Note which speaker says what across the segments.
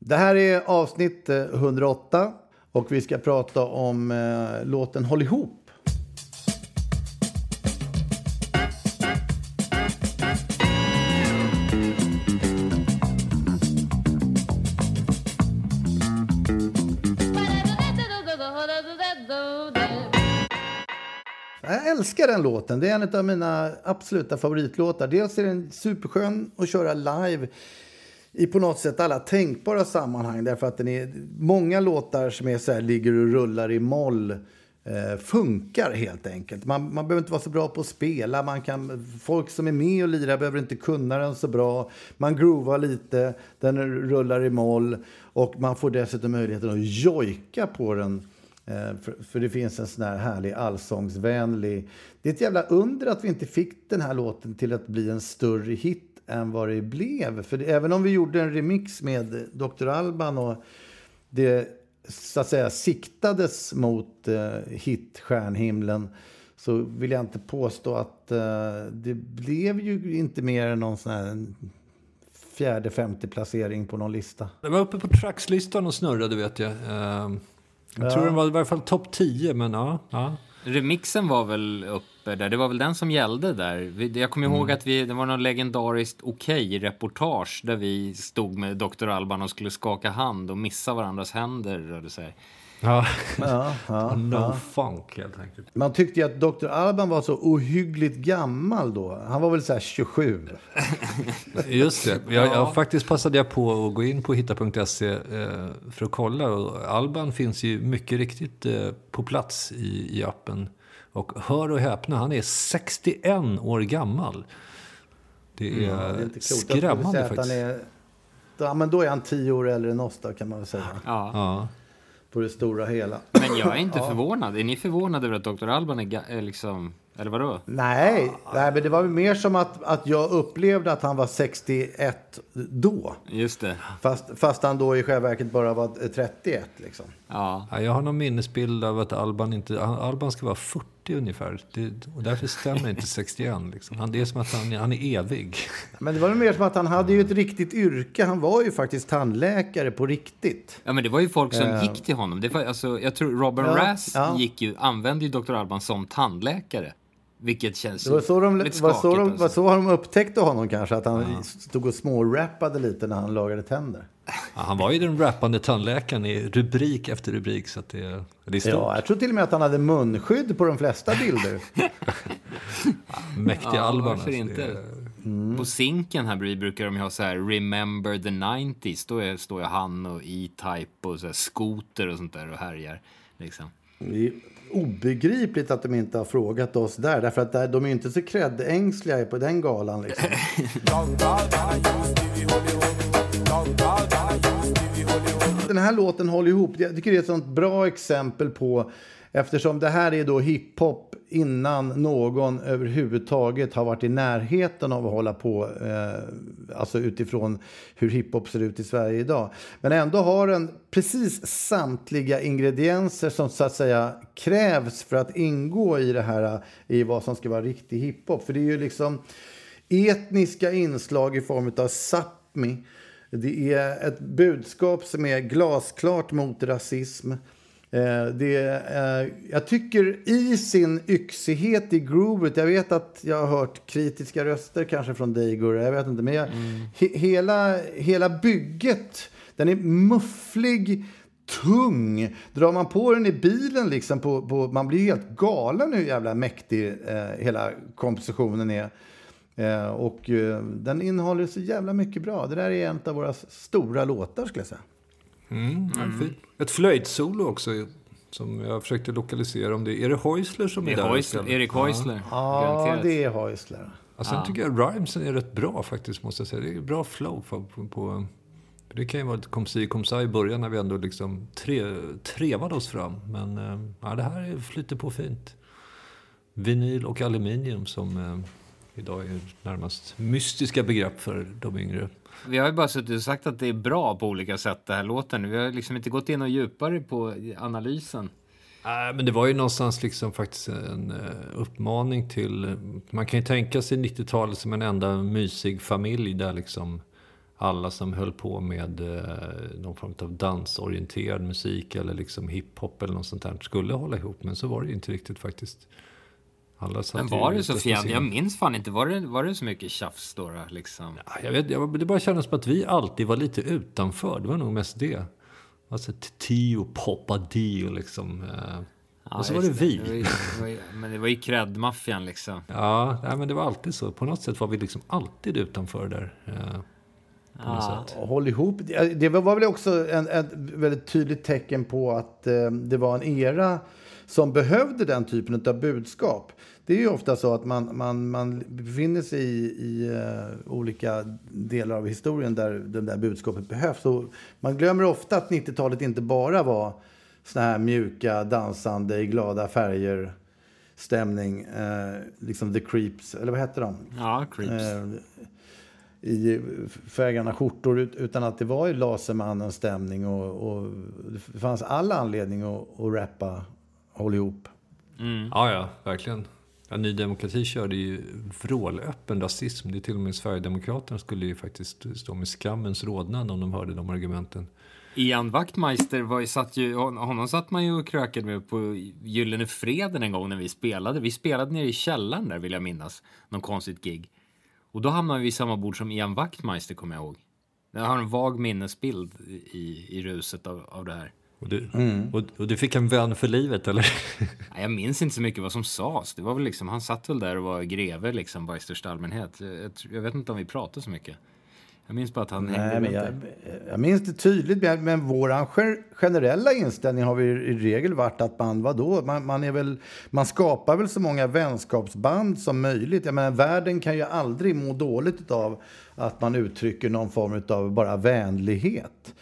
Speaker 1: Det här är avsnitt eh, 108 och vi ska prata om eh, låten Håll ihop. Jag älskar den låten. Det är en av mina absoluta favoritlåtar. Dels är den superskön att köra live i på något sätt alla tänkbara sammanhang. Därför att den är många låtar som är så här, ligger och rullar i moll eh, funkar helt enkelt. Man, man behöver inte vara så bra på att spela. Man kan, folk som är med och lirar behöver inte kunna den så bra. Man groovar lite, den rullar i moll och man får dessutom möjligheten att jojka på den. Eh, för, för, det finns en sån här härlig allsångsvänlig... Det är ett jävla under att vi inte fick den här låten till att bli en större hit än vad det blev. För det, även om vi gjorde en remix med Dr. Alban och det så att säga siktades mot eh, hitstjärnhimlen så vill jag inte påstå att eh, det blev ju inte mer än någon sån här fjärde, femte placering på någon lista.
Speaker 2: Det var uppe på trackslistan och snurrade vet jag. Uh, jag ja. tror den var i varje fall topp 10, men ja. ja.
Speaker 3: Remixen var väl uppe där, det var väl den som gällde där. Jag kommer ihåg mm. att vi, det var någon legendariskt okej okay reportage där vi stod med Dr. Alban och skulle skaka hand och missa varandras händer, rörde sig.
Speaker 2: Ja, ja, ja no ja. funk helt enkelt.
Speaker 1: Man tyckte ju att Dr. Alban var så ohyggligt gammal då. Han var väl så här 27?
Speaker 2: Just det. Jag, jag, faktiskt passade jag på att gå in på hitta.se eh, för att kolla. Och Alban finns ju mycket riktigt eh, på plats i, i appen. Och hör och häpna, han är 61 år gammal. Det är, mm, det är inte skrämmande faktiskt.
Speaker 1: Är, ja, men då är han 10 år äldre än oss då, kan man väl säga.
Speaker 3: Ja. ja
Speaker 1: på det stora hela.
Speaker 3: Men jag är inte ja. förvånad. Är ni förvånade över att Dr. Alban är, är liksom... Eller vadå?
Speaker 1: Nej, nej, men det var mer som att, att jag upplevde att han var 61 då.
Speaker 3: Just det.
Speaker 1: Fast, fast han då i själva verket bara var 31 liksom.
Speaker 2: Ja. ja. Jag har någon minnesbild av att Alban inte... Alban ska vara 40 ungefär. Det, och därför stämmer inte 61. Liksom. Han, det är som att han, han är evig.
Speaker 1: Men det var mer som att han hade ju ett riktigt yrke. Han var ju faktiskt tandläkare på riktigt.
Speaker 3: Ja, men det var ju folk som uh, gick till honom. Det var, alltså, jag tror Robin ja, Rass ja. Gick ju, använde ju Dr. Alban som tandläkare. Vilket känns
Speaker 1: det var så de, lite var så de, alltså. var så de upptäckte honom kanske, att han ja. stod och smårappade lite när han lagade tänder.
Speaker 2: Ja, han var ju den rappande tandläkaren i rubrik efter rubrik. Så att det, det är stort.
Speaker 1: Ja, jag tror till och med att han hade munskydd på de flesta bilder.
Speaker 2: ja, mäktiga ja, Alban.
Speaker 3: Varför alltså, inte? Det... Mm. På Zinken här brukar de ha så här Remember the 90s. Då är, står ju han och E-Type och så här Scooter och sånt där och härjar. Liksom
Speaker 1: obegripligt att de inte har frågat oss där. Därför att där, de är inte så kräddängsliga på den galan. Liksom. den här låten håller ihop. Jag tycker det är ett sånt bra exempel på Eftersom det här är då hiphop innan någon överhuvudtaget har varit i närheten av att hålla på, eh, alltså utifrån hur hiphop ser ut i Sverige idag. Men ändå har den precis samtliga ingredienser som så att säga krävs för att ingå i det här, eh, i vad som ska vara riktig hiphop. För det är ju liksom etniska inslag i form av Sápmi. Det är ett budskap som är glasklart mot rasism. Eh, det, eh, jag tycker i sin yxighet i groovet, jag vet att jag har hört kritiska röster kanske från dig Gurra, jag vet inte, men jag, mm. he, hela, hela bygget, den är mufflig, tung. Drar man på den i bilen liksom, på, på, man blir helt galen hur jävla mäktig eh, hela kompositionen är. Eh, och eh, den innehåller så jävla mycket bra. Det där är en av våra stora låtar skulle jag säga.
Speaker 2: Mm, mm. Ett flöjtsolo också som jag försökte lokalisera om det. Är det Häusler som är, är där?
Speaker 3: Häusler, Erik Häusler.
Speaker 1: Ja, ja det är Häusler.
Speaker 2: Ja, sen tycker jag rhymesen är rätt bra faktiskt, måste jag säga. Det är bra flow på... på, på det kan ju vara ett komsi komsa i början när vi ändå liksom tre, trevade oss fram. Men eh, ja, det här flyter på fint. Vinyl och aluminium som eh, idag är närmast mystiska begrepp för de yngre.
Speaker 3: Vi har ju bara suttit och sagt att det är bra på olika sätt, den här låten. Vi har liksom inte gått in och djupare på analysen.
Speaker 2: Nej, men det var ju någonstans liksom faktiskt en uh, uppmaning till... Man kan ju tänka sig 90-talet som en enda mysig familj där liksom alla som höll på med uh, någon form av dansorienterad musik eller liksom hiphop eller något sånt där skulle hålla ihop. Men så var det inte riktigt faktiskt.
Speaker 3: Alla men var det så fjädrigt? Jag minns fan inte. Var det, var det så mycket tjafs då? Liksom?
Speaker 2: Ja, jag vet, jag, det bara kändes som att vi alltid var lite utanför. Det var nog mest det. Alltså Tio, Poppa Dio liksom. Eh, ja, och så var det vi. Det
Speaker 3: var ju, men det var ju cred-maffian liksom.
Speaker 2: Ja, nej, men det var alltid så. På något sätt var vi liksom alltid utanför där. Eh,
Speaker 1: ja. Håll ihop. Det var väl också en, ett väldigt tydligt tecken på att eh, det var en era som behövde den typen av budskap. Det är ju ofta så att man, man, man befinner sig i, i uh, olika delar av historien där det där budskapet behövs. Och man glömmer ofta att 90-talet inte bara var såna här mjuka, dansande, i glada färger stämning. Uh, liksom The Creeps, eller vad hette de?
Speaker 3: Ja, Creeps. Uh,
Speaker 1: i färggarna skjortor utan att det var i Lasermannens stämning och, och det fanns all anledning att, att rappa Håll ihop.
Speaker 2: Mm. Ja, ja, verkligen. Ja, Ny Demokrati körde ju vrålöppen rasism. Det är till och med Sverigedemokraterna skulle ju faktiskt stå med skammens rodnad om de hörde de argumenten.
Speaker 3: Ian Wachtmeister var, satt ju, honom satt man ju och krökade med på Gyllene Freden en gång när vi spelade. Vi spelade nere i källaren där vill jag minnas. Någon konstigt gig. Och då hamnade vi i samma bord som Ian Wachtmeister kommer jag ihåg. Jag har en vag minnesbild i, i ruset av, av det här.
Speaker 2: Och du, mm. och, och, du fick en vän för livet, eller?
Speaker 3: jag minns inte så mycket vad som sades. Det var väl liksom, han satt väl där och var greve liksom, bara i största allmänhet. Jag, jag vet inte om vi pratade så mycket. Jag minns bara att han
Speaker 1: Nej, hängde men jag, jag minns det tydligt, men vår generella inställning har vi i regel varit att man, vadå, man, man, är väl, man skapar väl så många vänskapsband som möjligt. Jag menar, världen kan ju aldrig må dåligt av att man uttrycker någon form av bara vänlighet.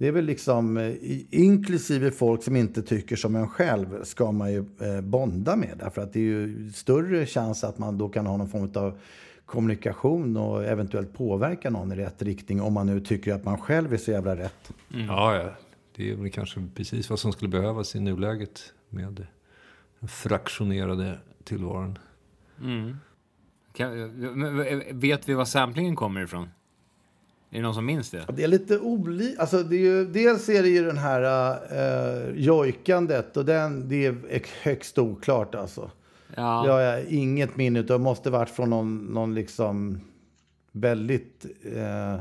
Speaker 1: Det är väl liksom, eh, inklusive folk som inte tycker som en själv, ska man ju eh, bonda med. Därför att det är ju större chans att man då kan ha någon form av kommunikation och eventuellt påverka någon i rätt riktning om man nu tycker att man själv är så jävla rätt.
Speaker 2: Mm. Ja, ja. Det är väl kanske precis vad som skulle behövas i nuläget med den fraktionerade tillvaron. Mm.
Speaker 3: Vet vi var samplingen kommer ifrån? Är det någon som minns det?
Speaker 1: Det är lite olika. Alltså dels är det ju den här uh, jojkandet och den, det är högst oklart alltså. Ja. Det har jag inget minne. Det måste varit från någon, någon liksom väldigt uh,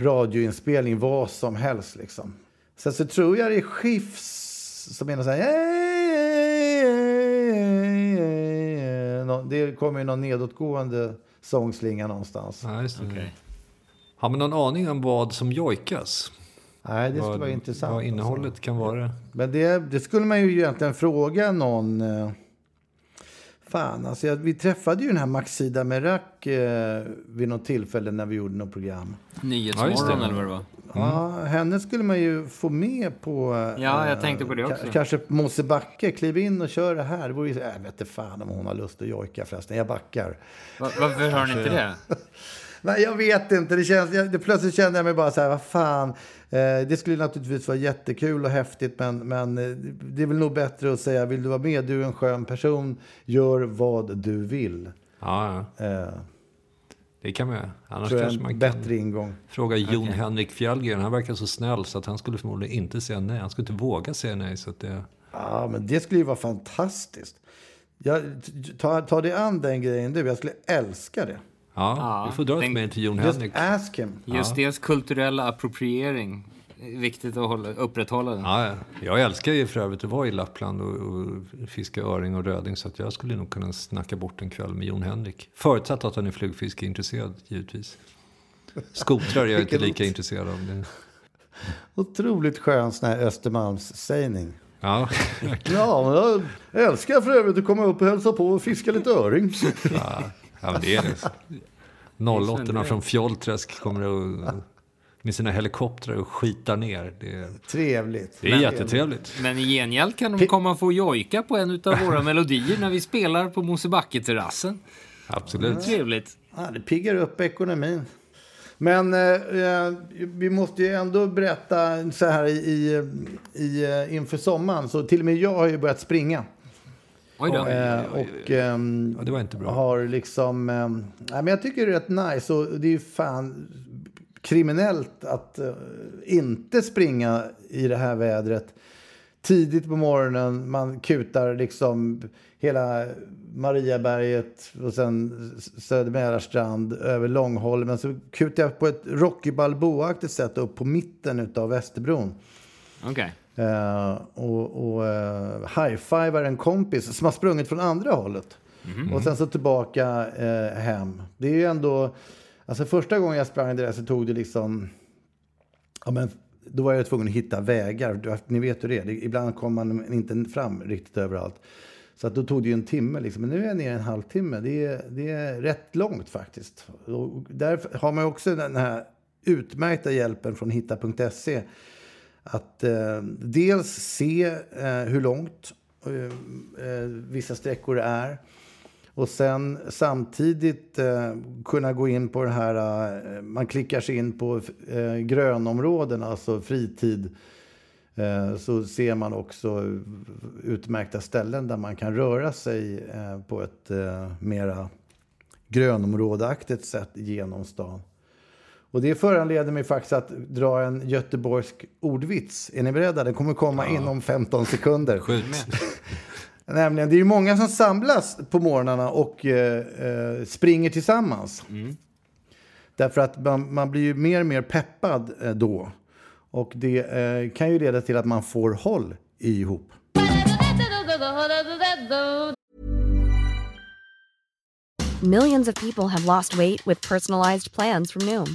Speaker 1: radioinspelning, vad som helst liksom. Sen så tror jag det är Skifs som menar så här... Det kommer ju någon nedåtgående sångslinga någonstans.
Speaker 2: Ja, just det. Okay. Har man någon aning om vad som jojkas?
Speaker 1: Nej, det skulle vad, vara intressant.
Speaker 2: Vad innehållet alltså. kan vara.
Speaker 1: Men det, det, skulle man ju egentligen fråga någon... Eh, fan, alltså jag, vi träffade ju den här Maxida Merak eh, vid något tillfälle när vi gjorde något program.
Speaker 3: Nyhetsmorgon ja, eller vad det var. Mm.
Speaker 1: Ja, henne skulle man ju få med på...
Speaker 3: Eh, ja, jag tänkte på det också.
Speaker 1: Kanske Mosebacke, kliv in och kör det här. Det vore ju, jag vet inte fan om hon har lust att jojka förresten. Jag backar.
Speaker 3: Va, varför hör ni inte det?
Speaker 1: Nej, jag vet inte. Det känns, jag, det, plötsligt kände jag mig bara så här, vad fan. Eh, det skulle naturligtvis vara jättekul och häftigt, men, men eh, det är väl nog bättre att säga, vill du vara med, du är en skön person, gör vad du vill.
Speaker 2: Ja, ja. Eh, det kan man
Speaker 1: Annars tror kanske man bättre kan ingång.
Speaker 2: fråga Jon okay. Henrik Fjällgren. Han verkar så snäll så att han skulle förmodligen inte säga nej. Han skulle inte våga säga nej. Så att det...
Speaker 1: Ja, men det skulle ju vara fantastiskt. Jag, ta, ta dig an den grejen du. Jag skulle älska det.
Speaker 2: Ja, ja vi får dra ett mejl till Jon Henrik.
Speaker 1: Just ask him.
Speaker 3: Just ja. dels kulturell appropriering. Viktigt att hålla, upprätthålla den.
Speaker 2: Ja, jag älskar ju för övrigt att vara i Lappland och, och fiska öring och röding. Så att jag skulle nog kunna snacka bort en kväll med Jon Henrik. Förutsatt att han är flugfiskeintresserad, givetvis. Skotrar är jag inte lika intresserad av. Det.
Speaker 1: Otroligt skön sån här Östermalmssägning.
Speaker 2: Ja,
Speaker 1: Ja, jag älskar för övrigt att komma upp och hälsa på och fiska lite öring.
Speaker 2: ja, ja men det är det. 08 från Fjollträsk kommer och, med sina helikoptrar och skitar ner. Det är,
Speaker 1: Trevligt.
Speaker 2: det är jättetrevligt.
Speaker 3: Men i gengäld kan de komma och få jojka på en av våra melodier när vi spelar på Mosebacke-terrassen.
Speaker 2: Absolut.
Speaker 3: Trevligt.
Speaker 1: Ja, det piggar upp ekonomin. Men eh, vi måste ju ändå berätta så här i, i, i, eh, inför sommaren. Så till och med jag har ju börjat springa.
Speaker 3: Oj då.
Speaker 1: Eh, och ehm,
Speaker 2: Ja, det var inte bra.
Speaker 1: har liksom... ehm, nej, men jag tycker det är rätt nice. Och det är ju fan kriminellt att eh, inte springa i det här vädret. Tidigt på morgonen, man kutar liksom hela Mariaberget och sen Söder Mälarstrand över Långholmen. Så kutar jag på ett Rocky Balboa-aktigt sätt upp på mitten av Västerbron.
Speaker 3: Okej.
Speaker 1: Eh, och och eh, high-fivar en kompis som har sprungit från andra hållet. Och sen så tillbaka eh, hem. Det är ju ändå... Alltså första gången jag sprang det där så tog det liksom... Ja, men, då var jag tvungen att hitta vägar. Ni vet hur det är. Ibland kommer man inte fram riktigt överallt. Så att då tog det ju en timme. Liksom. Men nu är jag nere en halvtimme. Det är, det är rätt långt faktiskt. Och där har man också den här utmärkta hjälpen från hitta.se att eh, dels se eh, hur långt eh, eh, vissa sträckor är och sen samtidigt eh, kunna gå in på det här, eh, man klickar sig in på eh, grönområden, alltså fritid. Eh, så ser man också utmärkta ställen där man kan röra sig eh, på ett eh, mera grönområdeaktigt sätt genom stan. Och det föranleder mig faktiskt att dra en göteborgsk ordvits. Är ni beredda? Den kommer komma inom 15 sekunder.
Speaker 2: Skjut.
Speaker 1: Nämligen, det är ju många som samlas på morgnarna och eh, eh, springer tillsammans. Därför att man, man blir ju mer och mer peppad eh, då. Och det eh, kan ju leda till att man får håll ihop.
Speaker 4: Millions of people have lost weight with personalized plans from Noom,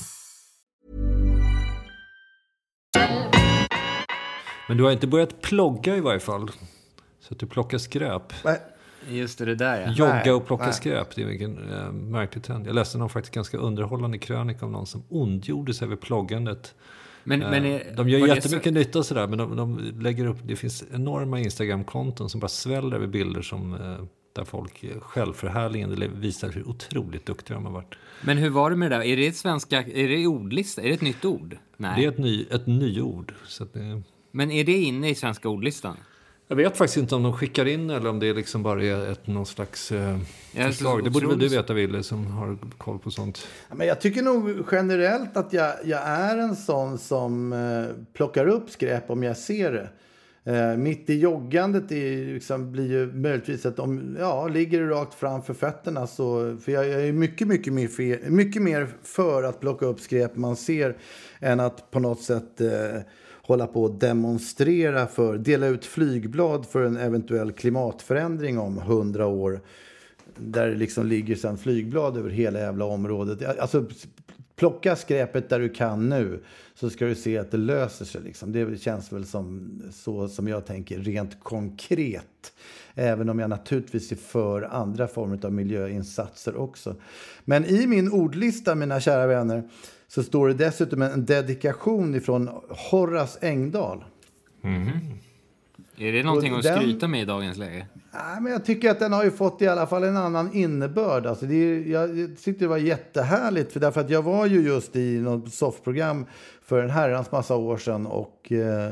Speaker 2: Men du har inte börjat plogga i varje fall. Så att du plockar skräp.
Speaker 1: Nej,
Speaker 3: Just det, det där ja.
Speaker 2: Jogga och plocka
Speaker 1: nej.
Speaker 2: skräp, det är vilken eh, märklig trend. Jag läste någon faktiskt ganska underhållande krönika om någon som ondgjorde sig över ploggandet.
Speaker 3: Men,
Speaker 2: Eh,
Speaker 3: men är,
Speaker 2: de gör jättemycket nytta och sådär, men de, de lägger upp, det finns enorma Instagram-konton som bara sväller över bilder som, eh, där folk självförhärligande visar hur otroligt duktiga de har varit.
Speaker 3: Så, men hur var det med det där? Är det ett svenska, är det ordlista? Är det ett nytt ord? Nej.
Speaker 2: Det är ett, ny, ett nyord. Så att det,
Speaker 3: Men är det inne i svenska ordlistan?
Speaker 2: jag vet faktiskt inte om de skickar in eller om det liksom bara är ett, någon slags eh, förslag. Det borde väl du veta, Wille, som har koll på sånt.
Speaker 1: Men jag tycker nog generellt att jag, jag är en sån som eh, plockar upp skräp om jag ser det. Eh, mitt i joggandet är, liksom, blir ju möjligtvis att om, ja, ligger det rakt framför fötterna så... För jag, jag är mycket, mycket mer, fe, mycket mer för att plocka upp skräp man ser än att på något sätt eh, hålla på och demonstrera för, dela ut flygblad för en eventuell klimatförändring om hundra år. Där det liksom ligger sen flygblad över hela jävla området. Alltså, plocka skräpet där du kan nu. Så ska du se att det löser sig. Liksom. Det känns väl som så som jag tänker rent konkret. Även om jag naturligtvis är för andra former av miljöinsatser också. Men i min ordlista, mina kära vänner, så står det dessutom en dedikation ifrån Horace Engdahl.
Speaker 3: Är det någonting att
Speaker 1: den-
Speaker 3: skryta med i dagens läge?
Speaker 1: Nej, men jag tycker att den har ju fått i alla fall en annan innebörd. Alltså det är, jag tyckte det var jättehärligt, för därför att jag var ju just i något soffprogram för en herrans massa år sedan och eh,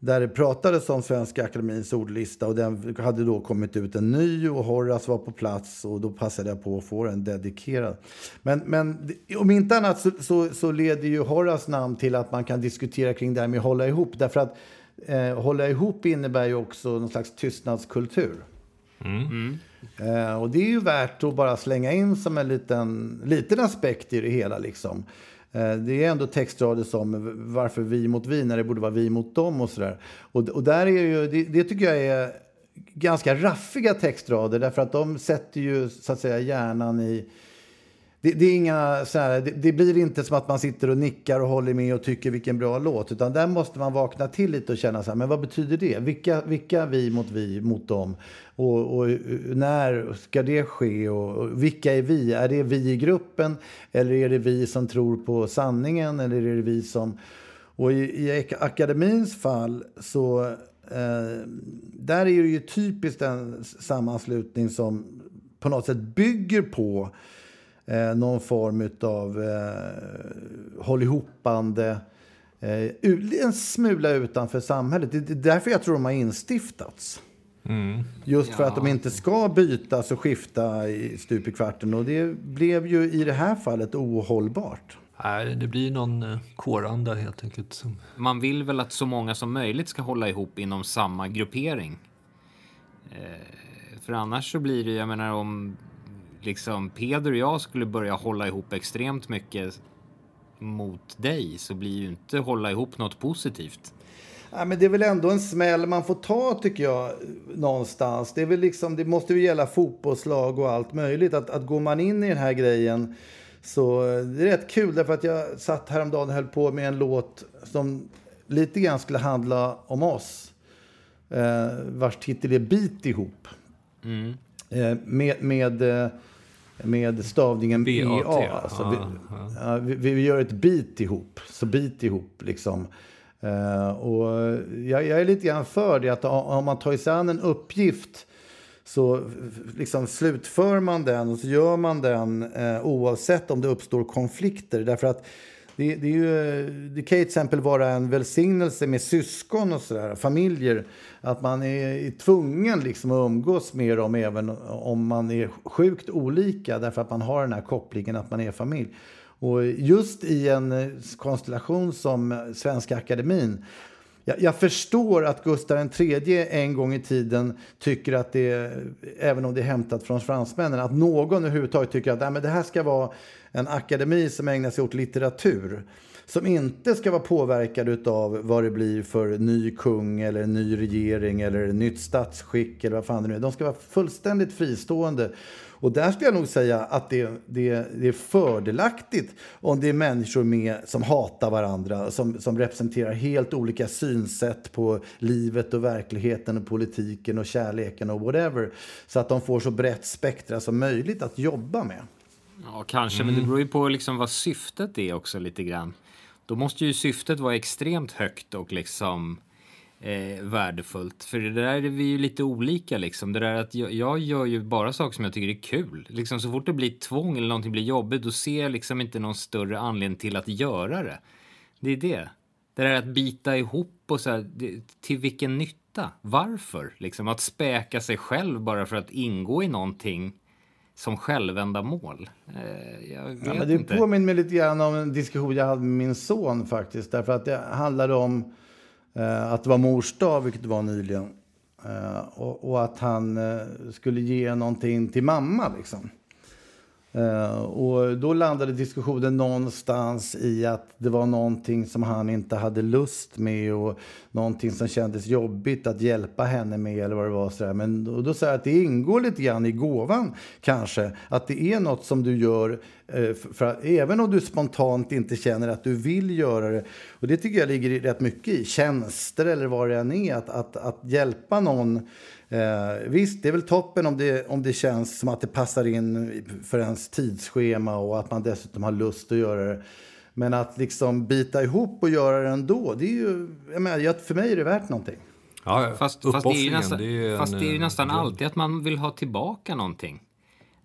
Speaker 1: där det pratades om Svenska Akademins ordlista och den hade då kommit ut en ny och Horace var på plats och då passade jag på att få den dedikerad. Men, men om inte annat så, så, så leder ju Horace namn till att man kan diskutera kring det här med att hålla ihop. Därför att eh, hålla ihop innebär ju också någon slags tystnadskultur. Mm. Eh, och det är ju värt att bara slänga in som en liten, liten aspekt i det hela. Liksom. Eh, det är ändå textrader som varför vi mot vi när det borde vara vi mot dem och sådär. Och, och där är ju, det, det, tycker jag är ganska raffiga textrader därför att de sätter ju så att säga hjärnan i det, det, är inga, så här, det, det, blir inte som att man sitter och nickar och håller med och tycker vilken bra låt. Utan där måste man vakna till lite och känna så här, men vad betyder det? Vilka, vilka vi mot vi mot dem? Och, och eh, när ska det ske? Och, och, vilka är vi? Är det vi i gruppen? Eller är det vi som tror på sanningen? Eller är det vi som... Och i, i akademins fall så... Eh, där är det ju typiskt en sammanslutning som på något sätt bygger på eh, någon form av eh, håll ihopande eh, en smula utanför samhället. Det är därför jag tror de har instiftats. Mm. Just för ja. att de inte ska bytas och skifta i stup i kvarten. Och det blev ju i det här fallet ohållbart.
Speaker 2: Nej, det blir någon eh, kåranda helt enkelt.
Speaker 3: Man vill väl att så många som möjligt ska hålla ihop inom samma gruppering. Eh, för annars så blir det, jag menar om liksom Peder och jag skulle börja hålla ihop extremt mycket mot dig så blir ju inte hålla ihop något positivt.
Speaker 1: Ja, men det är väl ändå en smäll man får ta tycker jag någonstans. Det, är väl liksom, det måste ju gälla fotbollslag och allt möjligt. Att, att går man in i den här grejen så det är rätt kul därför att jag satt häromdagen och höll på med en låt som lite grann skulle handla om oss. Eh, vars titel är Bit ihop. Mm. Eh, med, med eh, med stavningen BA. Alltså, ah, vi, ah. vi, vi, gör ett bit ihop. Så bit ihop liksom. Uh, och jag, jag, är lite grann för det att om man tar sig an en uppgift så liksom slutför man den och så gör man den uh, oavsett om det uppstår konflikter. Därför att det, det, ju, det, kan ju till exempel vara en välsignelse med syskon och sådär, familjer. Att man är tvungen liksom att umgås med dem även om man är sjukt olika därför att man har den här kopplingen att man är familj. Och just i en konstellation som Svenska Akademin jag, förstår att Gustav III en gång i tiden tycker att det, även om det är hämtat från fransmännen, att någon överhuvudtaget tycker att nej, det här ska vara en akademi som ägnar sig åt litteratur. Som inte ska vara påverkad av vad det blir för ny kung eller ny regering eller nytt statsskick eller vad fan det nu är. De ska vara fullständigt fristående och där skulle jag nog säga att det, det, det är fördelaktigt om det är människor med som hatar varandra, som, som representerar helt olika synsätt på livet och verkligheten och politiken och kärleken och whatever. Så att de får så brett spektra som möjligt att jobba med.
Speaker 3: Ja, kanske, mm. men det mm. beror ju på liksom vad syftet är också lite grann. Då måste ju syftet vara extremt högt och liksom eh, värdefullt. För det där är vi ju lite olika liksom. Det där att jag, jag, gör ju bara saker som jag tycker är kul. Liksom så fort det blir tvång eller någonting blir jobbigt då ser jag liksom inte någon större anledning till att göra det. Det är det. Det där att bita ihop och så här, det, till vilken nytta? Varför? Liksom att späka sig själv bara för att ingå i någonting som självändamål. Eh, jag vet ja, men
Speaker 1: det
Speaker 3: inte.
Speaker 1: påminner mig lite grann om en diskussion jag hade med min son faktiskt. Därför att det handlade om Eh, att det var mors dag, vilket det var nyligen. Eh, och, och, att han eh, skulle ge någonting till mamma. Liksom. Uh, och då landade diskussionen någonstans i att det var någonting som han inte hade lust med och någonting som kändes jobbigt att hjälpa henne med eller vad det var. Sådär. Men då, då sa jag att det ingår lite grann i gåvan kanske. Att det är något som du gör uh, för, för att, även om du spontant inte känner att du vill göra det. Och det tycker jag ligger rätt mycket i tjänster eller vad det än är. Att, att, att hjälpa någon Eh, visst, det är väl toppen om det, om det känns som att det passar in för ens tidsschema och att man dessutom har lust att göra det. Men att liksom bita ihop och göra det ändå, det är ju, jag menar, för mig är det värt någonting.
Speaker 2: Ja,
Speaker 3: Fast, fast det är ju nästan,
Speaker 2: det är en,
Speaker 3: fast det är ju
Speaker 2: eh,
Speaker 3: nästan alltid att man vill ha tillbaka någonting.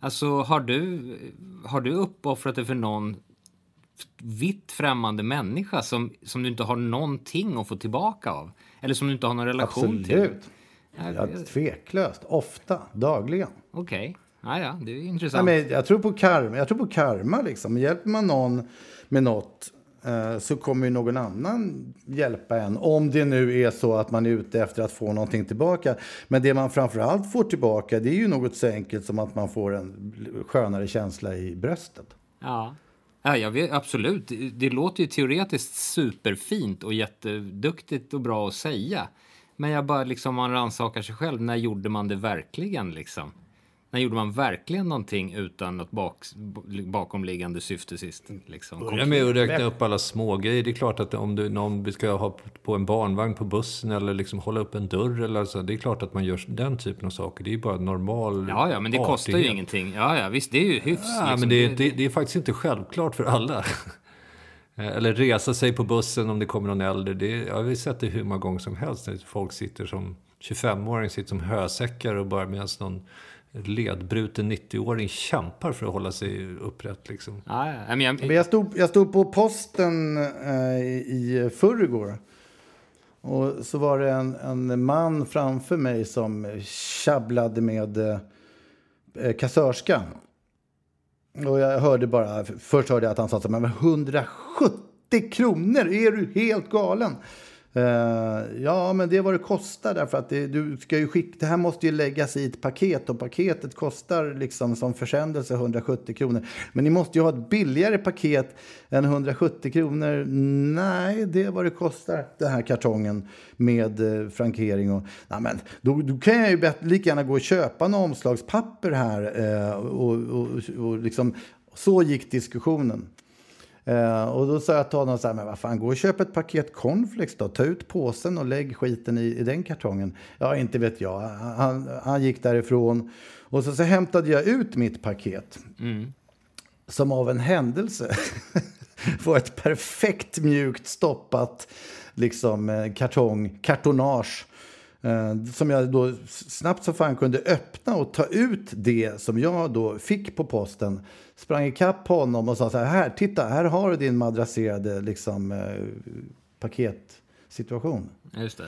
Speaker 3: Alltså, har du, har du uppoffrat dig för någon vitt främmande människa som, som du inte har någonting att få tillbaka av? Eller som du inte har någon relation till?
Speaker 1: Absolut.
Speaker 3: Ja,
Speaker 1: tveklöst. Ofta. Dagligen.
Speaker 3: Okej. Ja, ja, det är
Speaker 1: Nej,
Speaker 3: intressant.
Speaker 1: men jag tror på karma. Jag tror på karma liksom. Hjälper man någon med något Eh, så kommer ju någon annan hjälpa en. Om det nu är så att man är ute efter att få någonting tillbaka. Men det man framförallt får tillbaka det är ju något så enkelt som att man får en skönare känsla i bröstet.
Speaker 3: Ja. Ja, jag vet, absolut. Det, låter ju teoretiskt superfint och jätteduktigt och bra att säga. Men jag bara liksom, man rannsakar sig själv. När gjorde man det verkligen liksom? När gjorde man verkligen någonting utan något bak, bakomliggande syfte sist? Liksom?
Speaker 2: Börja med att räkna upp alla små grejer. Det är klart att om du, någon ska ha på en barnvagn på bussen eller liksom hålla upp en dörr eller så. Det är klart att man gör den typen av saker. Det är bara normal
Speaker 3: Ja, ja, men det kostar ju
Speaker 2: artighet.
Speaker 3: ingenting. Ja, ja, visst, det är ju hyfs.
Speaker 2: Ja,
Speaker 3: liksom.
Speaker 2: men det, det, det är faktiskt inte självklart för alla. Eller resa sig på bussen om det kommer någon äldre. Det, jag har sett det hur många gånger som helst. När folk sitter som 25-åring sitter som hösäckar och bara medan någon ledbruten 90-åring kämpar för att hålla sig upprätt. Liksom.
Speaker 3: Ja. Men jag,
Speaker 1: stod, jag stod på posten eh, i förrgår. Och så var det en, en man framför mig som tjabblade med eh, kassörskan. Och jag hörde bara, först hörde jag att han sa så här, men 170 kronor, är du helt galen? Eh, ja, men det är vad det kostar därför att det, du ska ju skicka, det här måste ju läggas i ett paket och paketet kostar liksom som försändelse 170 kronor. Men ni måste ju ha ett billigare paket än 170 kronor. Nej, det är vad det kostar, den här kartongen med eh, frankering. Och, nej, men, då, då kan jag ju bet- lika gärna gå och köpa en omslagspapper här. Eh, och, och, och liksom, så gick diskussionen. Eh, och då sa jag till honom så här, men vad fan, gå och köp ett paket cornflakes då. Ta ut påsen och lägg skiten i, i den kartongen. Ja, inte vet jag. Han, han gick därifrån. Och så, så hämtade jag ut mitt paket. Som av en händelse var ett perfekt mjukt stoppat liksom, eh, kartong, kartonage. Eh, som jag då snabbt som fan kunde öppna och ta ut det som jag då fick på posten. Sprang ikapp honom och sa så här, här titta, här har du din madrasserade liksom, eh, paketsituation.
Speaker 3: just det.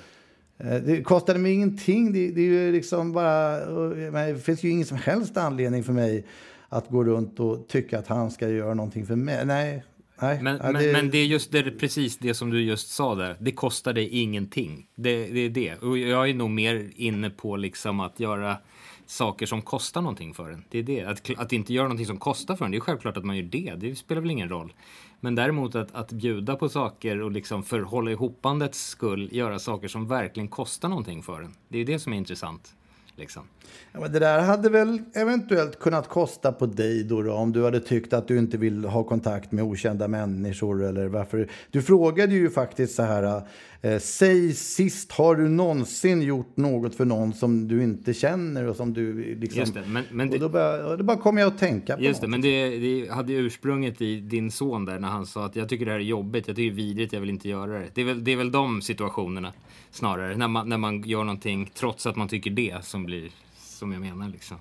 Speaker 1: Eh, Det kostade mig ingenting. Det, det är ju liksom bara, eh, det finns ju ingen som helst anledning för mig att gå runt och tycka att han ska göra någonting för mig. Nej, nej.
Speaker 3: Men,
Speaker 1: ja,
Speaker 3: men, men det är just det, precis det som du just sa där. Det kostar dig ingenting. Det, det är det. Och jag är nog mer inne på liksom att göra saker som kostar någonting för en. Det är det. Att, att inte göra någonting som kostar för en. Det är självklart att man gör det. Det spelar väl ingen roll. Men däremot att, att bjuda på saker och liksom för hålla ihopandets skull göra saker som verkligen kostar någonting för en. Det är det som är intressant. Liksom.
Speaker 1: Ja, men det där hade väl eventuellt kunnat kosta på dig då, då om du hade tyckt att du inte vill ha kontakt med okända människor eller varför. Du frågade ju faktiskt så här, eh, säg sist, har du någonsin gjort något för någon som du inte känner och som du liksom...
Speaker 3: Just det, men- men
Speaker 1: Och då bara, då bara kom jag att tänka på
Speaker 3: Just det,
Speaker 1: något.
Speaker 3: men det, det hade ursprunget i din son där när han sa att jag tycker det här är jobbigt, jag tycker det är vidrigt, jag vill inte göra det. Det är väl, det är väl de situationerna snarare, när man, när man gör någonting trots att man tycker det som blir, som jag menar liksom.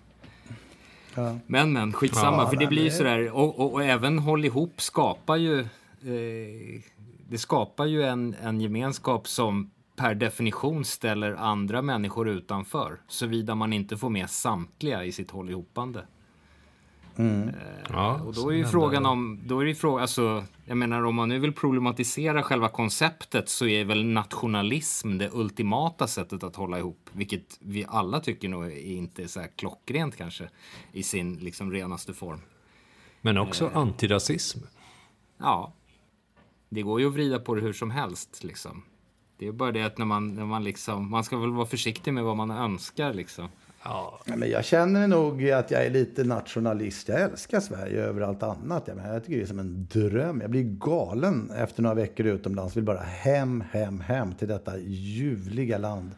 Speaker 3: Men men, skitsamma,
Speaker 1: Ja,
Speaker 3: för det blir ju sådär, och, och, och även håll ihop skapar ju, eh, det skapar ju en, en gemenskap som per definition ställer andra människor utanför, såvida man inte får med samtliga i sitt håll ihopande.
Speaker 2: Ja,
Speaker 3: Och då är ju frågan om, då är det ju frågan, alltså, jag menar om man nu vill problematisera själva konceptet så är väl nationalism det ultimata sättet att hålla ihop, vilket vi alla tycker nog är inte är så här klockrent kanske i sin liksom renaste form.
Speaker 2: Men också antirasism.
Speaker 3: Ja, det går ju att vrida på det hur som helst liksom. Det är bara det att när man, när man liksom, man ska väl vara försiktig med vad man önskar liksom.
Speaker 1: Ja, men jag känner nog att jag är lite nationalist. Jag älskar Sverige över allt annat. Jag, menar, jag tycker det är som en dröm. Jag blir galen efter några veckor utomlands. Vill bara hem, hem, hem till detta ljuvliga land.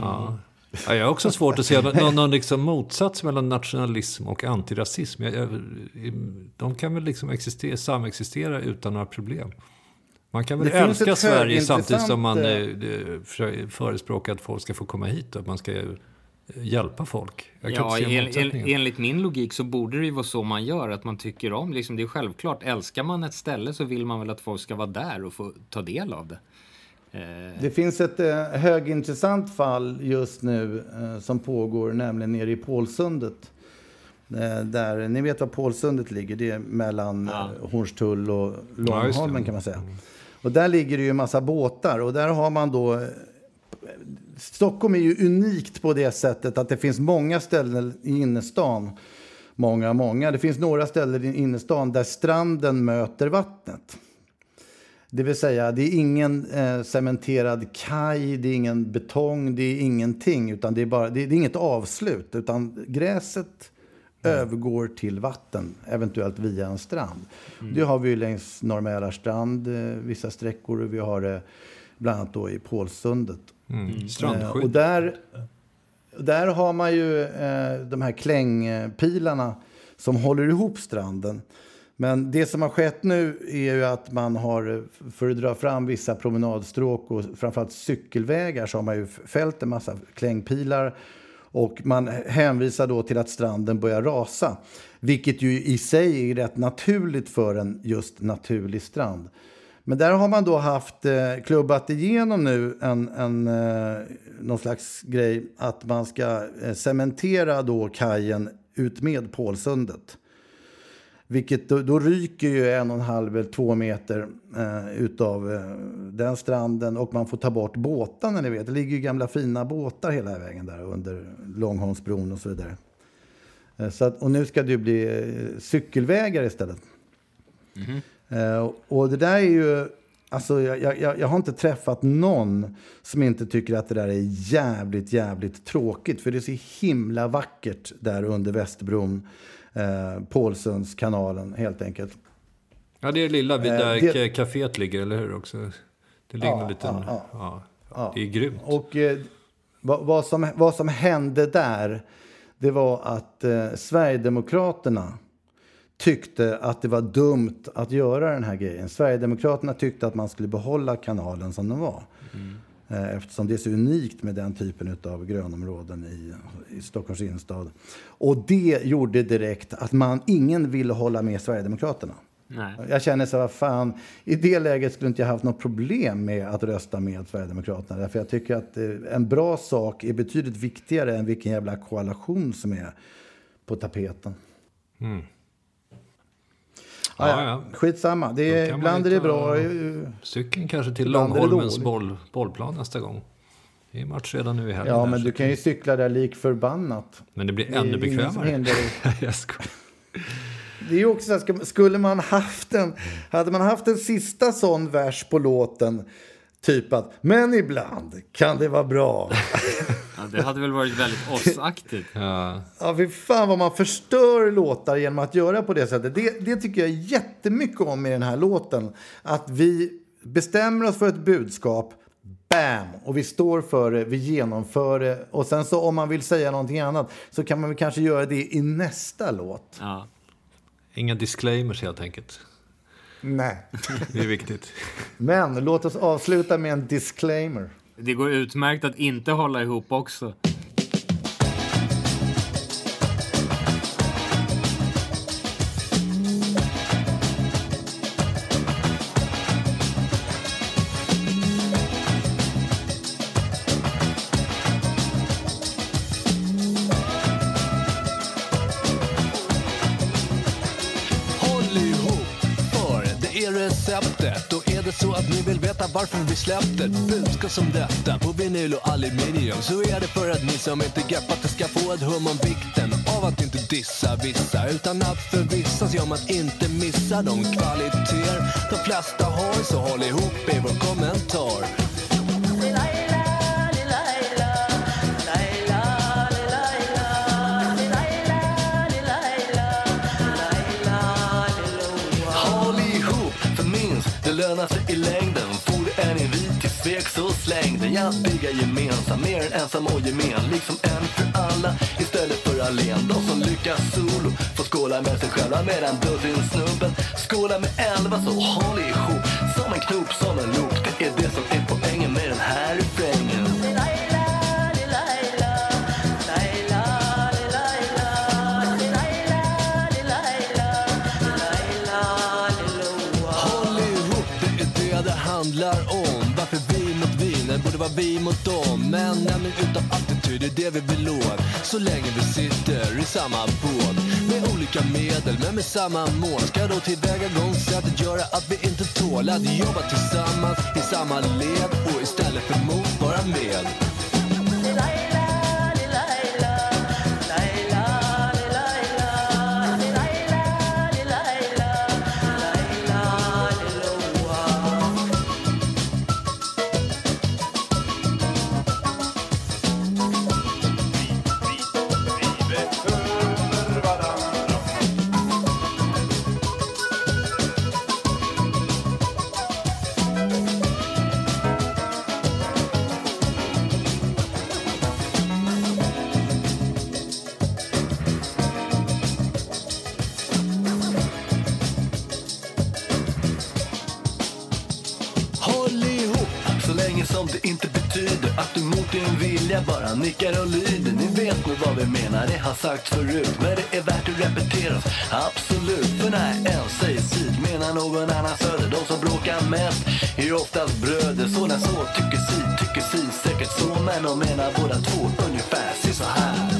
Speaker 2: Ja. Ja, jag har också svårt att se någon, någon liksom motsats mellan nationalism och antirasism. Jag, jag, de kan väl liksom existera, samexistera utan några problem. Man kan väl
Speaker 1: Det
Speaker 2: älska Sverige samtidigt som man eh, förespråkar att folk ska få komma hit och att man ska hjälpa folk.
Speaker 3: Ja, en, en, enligt min logik så borde det ju vara så man gör, att man tycker om, liksom, det är självklart, älskar man ett ställe så vill man väl att folk ska vara där och få ta del av det. Eh,
Speaker 1: Det finns ett eh, högintressant fall just nu eh, som pågår, nämligen nere i Pålsundet. Eh, där, ni vet var Pålsundet ligger, det är mellan
Speaker 3: Ja.
Speaker 1: eh, Hornstull och. Långholmen kan man säga. Och där ligger det ju en massa båtar och där har man då... eh, Stockholm är ju unikt på det sättet att det finns många ställen i innerstan. Många, många. Det finns några ställen i innerstan där stranden möter vattnet. Det vill säga, det är ingen eh, cementerad kaj, det är ingen betong, det är ingenting. Utan det är, bara, det är, det är inget avslut, utan gräset övergår till vatten, eventuellt via en strand. Det har vi längs Norr Mälarstrand, eh, vissa sträckor, vi har det bland annat då i Pålsundet.
Speaker 2: Mm.
Speaker 1: Eh,
Speaker 2: Strandskydd.
Speaker 1: och där, där har man ju eh, de här klängpilarna som håller ihop stranden. Men det som har skett nu är ju att man har, för att dra fram vissa promenadstråk och framförallt cykelvägar, så har man ju fällt en massa klängpilar. Och man hänvisar då till att stranden börjar rasa. Vilket ju i sig är rätt naturligt för en just naturlig strand. Men där har man då haft eh, klubbat igenom nu en, en, eh, någon slags grej att man ska eh, cementera då kajen utmed Pålsundet. Vilket då, då ryker ju en och en halv eller två meter eh, utav eh, den stranden och man får ta bort båtarna. Ni vet. Det ligger ju gamla fina båtar hela vägen där under Långholmsbron och så vidare. Eh, så att, och nu ska det ju bli eh, cykelvägar istället. Mhm. Eh, och det där är ju... Alltså, jag, jag, jag har inte träffat någon som inte tycker att det där är jävligt, jävligt tråkigt. För det är så himla vackert där under Västerbron, eh, Pålsundskanalen helt enkelt.
Speaker 2: Ja, det är lilla vid
Speaker 1: Eh,
Speaker 2: där
Speaker 1: det-
Speaker 2: ka- kaféet ligger, eller hur? också? Det ligger
Speaker 1: Ja,
Speaker 2: en liten...
Speaker 1: ja,
Speaker 2: Ja,
Speaker 1: Ja.
Speaker 2: Det är grymt.
Speaker 1: Och eh, vad, vad, som, vad som hände där, det var att eh, Sverigedemokraterna tyckte att det var dumt att göra den här grejen. Sverigedemokraterna tyckte att man skulle behålla kanalen som den var. Eh, Eftersom det är så unikt med den typen av grönområden i, i Stockholms innerstad. Och det gjorde direkt att man, ingen ville hålla med Sverigedemokraterna.
Speaker 3: nej.
Speaker 1: Jag känner så vad fan, i det läget skulle inte jag haft något problem med att rösta med Sverigedemokraterna. Därför jag tycker att eh, en bra sak är betydligt viktigare än vilken jävla koalition som är på tapeten.
Speaker 2: Ja,
Speaker 1: Ja,
Speaker 2: ja.
Speaker 1: Skitsamma, det är, ibland är det bra.
Speaker 2: Cykeln kanske till Långholmens boll, bollplan nästa gång. Det är match redan nu i helgen.
Speaker 1: Ja, men du kan ju cykla där lik förbannat.
Speaker 2: Men det blir
Speaker 1: Det
Speaker 2: ännu bekvämare. Jag.
Speaker 1: Det är ju också så här, skulle man haft en, hade man haft en sista sån vers på låten, typ att men ibland kan det vara bra.
Speaker 3: Ja, det hade väl varit väldigt oss-aktigt.
Speaker 2: Ja,
Speaker 1: Ja, fy fan vad man förstör låtar genom att göra på det sättet. Det, det tycker jag jättemycket om i den här låten. Att vi bestämmer oss för ett budskap, bam, och vi står för det, vi genomför det. Och sen så om man vill säga någonting annat så kan man väl kanske göra det i nästa låt.
Speaker 3: Ja.
Speaker 2: inga disclaimers helt enkelt.
Speaker 1: Nej.
Speaker 2: Det är viktigt.
Speaker 1: Men låt oss avsluta med en disclaimer.
Speaker 3: Det går utmärkt att inte hålla ihop också.
Speaker 5: Så att ni vill veta varför vi släppte ett budskap som detta på vinyl och aluminium så är det för att ni som inte greppat det ska få ett hum om vikten av att inte dissa vissa utan att förvissas om att inte missa de kvaliteter de flesta har. Så håll ihop i vår kommentar. Lönar sig i längden. For en invit till svek så släng den Jag diggar gemensam, mer än ensam och gemen. Liksom en för alla istället för allen. De som lyckas solo får skåla med sig själva Medan dussinsnubben skåla skålar med elva. Så håll ihop, som en knop, som en loop. Det är det som är poängen med den här refrängen. Vi, vi mot dem Men nämligen utan attityd, är det vi vill åt Så länge vi sitter i samma båt. Med olika medel, men med samma mål. Ska då tillvägagångssättet göra att vi inte tål. Att jobba tillsammans i samma led Och istället för mot, vara med. Mot din vilja bara nickar och lyder. Ni vet nog vad vi menar, det har sagt förut. Men det är värt att repetera oss, absolut. För när en säger syd menar någon annan söder. De som bråkar mest är oftast bröder. Så när så tycker si, tycker si, säkert så. Men de menar båda två ungefär, se så här.